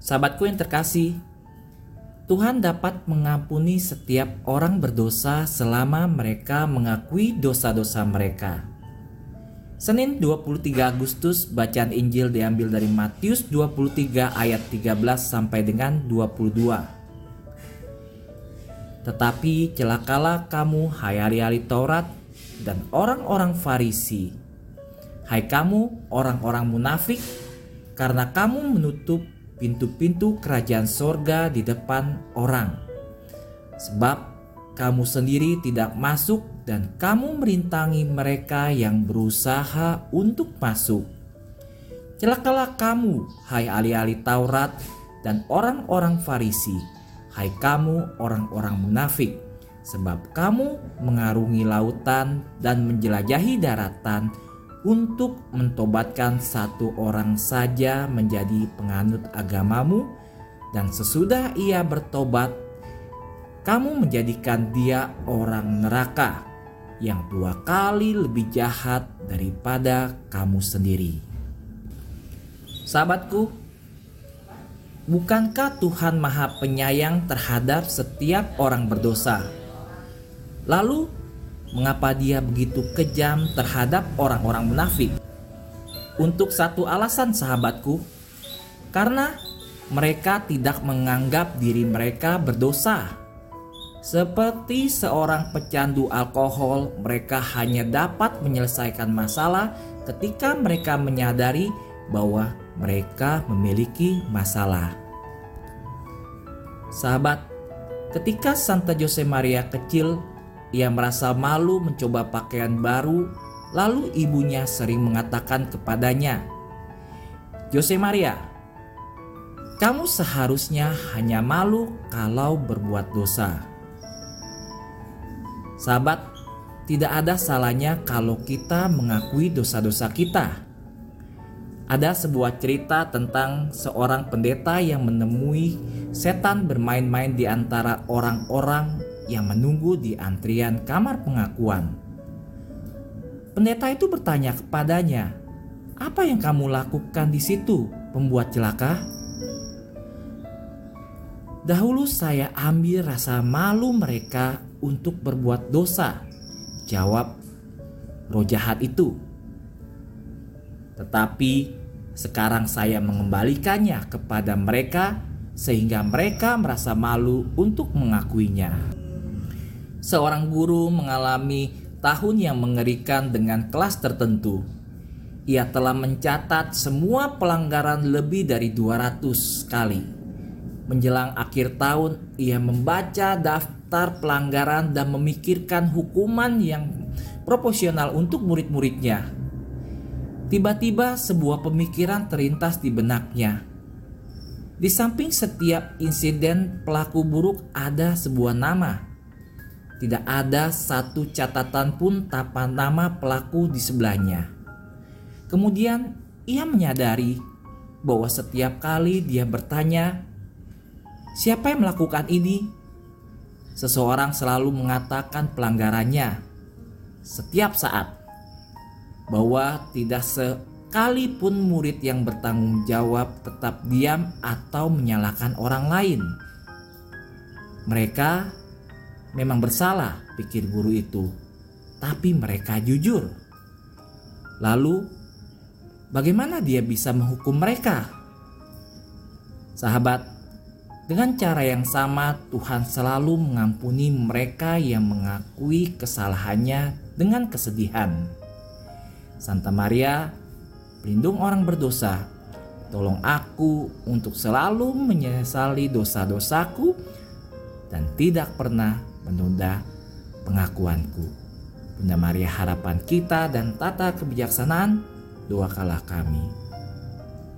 Sahabatku yang terkasih, Tuhan dapat mengampuni setiap orang berdosa selama mereka mengakui dosa-dosa mereka. Senin 23 Agustus bacaan Injil diambil dari Matius 23 ayat 13 sampai dengan 22. Tetapi celakalah kamu hai ahli-ahli Taurat dan orang-orang Farisi. Hai kamu orang-orang munafik karena kamu menutup pintu-pintu kerajaan sorga di depan orang. Sebab kamu sendiri tidak masuk dan kamu merintangi mereka yang berusaha untuk masuk. Celakalah kamu, hai ahli-ahli Taurat dan orang-orang Farisi, hai kamu orang-orang munafik, sebab kamu mengarungi lautan dan menjelajahi daratan untuk mentobatkan satu orang saja menjadi penganut agamamu, dan sesudah ia bertobat, kamu menjadikan dia orang neraka yang dua kali lebih jahat daripada kamu sendiri. Sahabatku, bukankah Tuhan Maha Penyayang terhadap setiap orang berdosa? Lalu, mengapa dia begitu kejam terhadap orang-orang munafik. Untuk satu alasan sahabatku, karena mereka tidak menganggap diri mereka berdosa. Seperti seorang pecandu alkohol, mereka hanya dapat menyelesaikan masalah ketika mereka menyadari bahwa mereka memiliki masalah. Sahabat, ketika Santa Jose Maria kecil ia merasa malu mencoba pakaian baru, lalu ibunya sering mengatakan kepadanya, "Jose Maria, kamu seharusnya hanya malu kalau berbuat dosa." Sahabat, tidak ada salahnya kalau kita mengakui dosa-dosa kita. Ada sebuah cerita tentang seorang pendeta yang menemui setan bermain-main di antara orang-orang yang menunggu di antrian kamar pengakuan. Pendeta itu bertanya kepadanya, "Apa yang kamu lakukan di situ, pembuat celaka?" Dahulu saya ambil rasa malu mereka untuk berbuat dosa. Jawab roh jahat itu. Tetapi sekarang saya mengembalikannya kepada mereka sehingga mereka merasa malu untuk mengakuinya seorang guru mengalami tahun yang mengerikan dengan kelas tertentu. Ia telah mencatat semua pelanggaran lebih dari 200 kali. Menjelang akhir tahun, ia membaca daftar pelanggaran dan memikirkan hukuman yang proporsional untuk murid-muridnya. Tiba-tiba sebuah pemikiran terlintas di benaknya. Di samping setiap insiden pelaku buruk ada sebuah nama tidak ada satu catatan pun tanpa nama pelaku di sebelahnya. Kemudian ia menyadari bahwa setiap kali dia bertanya, "Siapa yang melakukan ini?" Seseorang selalu mengatakan pelanggarannya setiap saat, bahwa tidak sekalipun murid yang bertanggung jawab tetap diam atau menyalahkan orang lain. Mereka memang bersalah, pikir guru itu, tapi mereka jujur. Lalu, bagaimana dia bisa menghukum mereka? Sahabat, dengan cara yang sama, Tuhan selalu mengampuni mereka yang mengakui kesalahannya dengan kesedihan. Santa Maria, pelindung orang berdosa, tolong aku untuk selalu menyesali dosa-dosaku dan tidak pernah menunda pengakuanku. Bunda Maria harapan kita dan tata kebijaksanaan, doakanlah kami.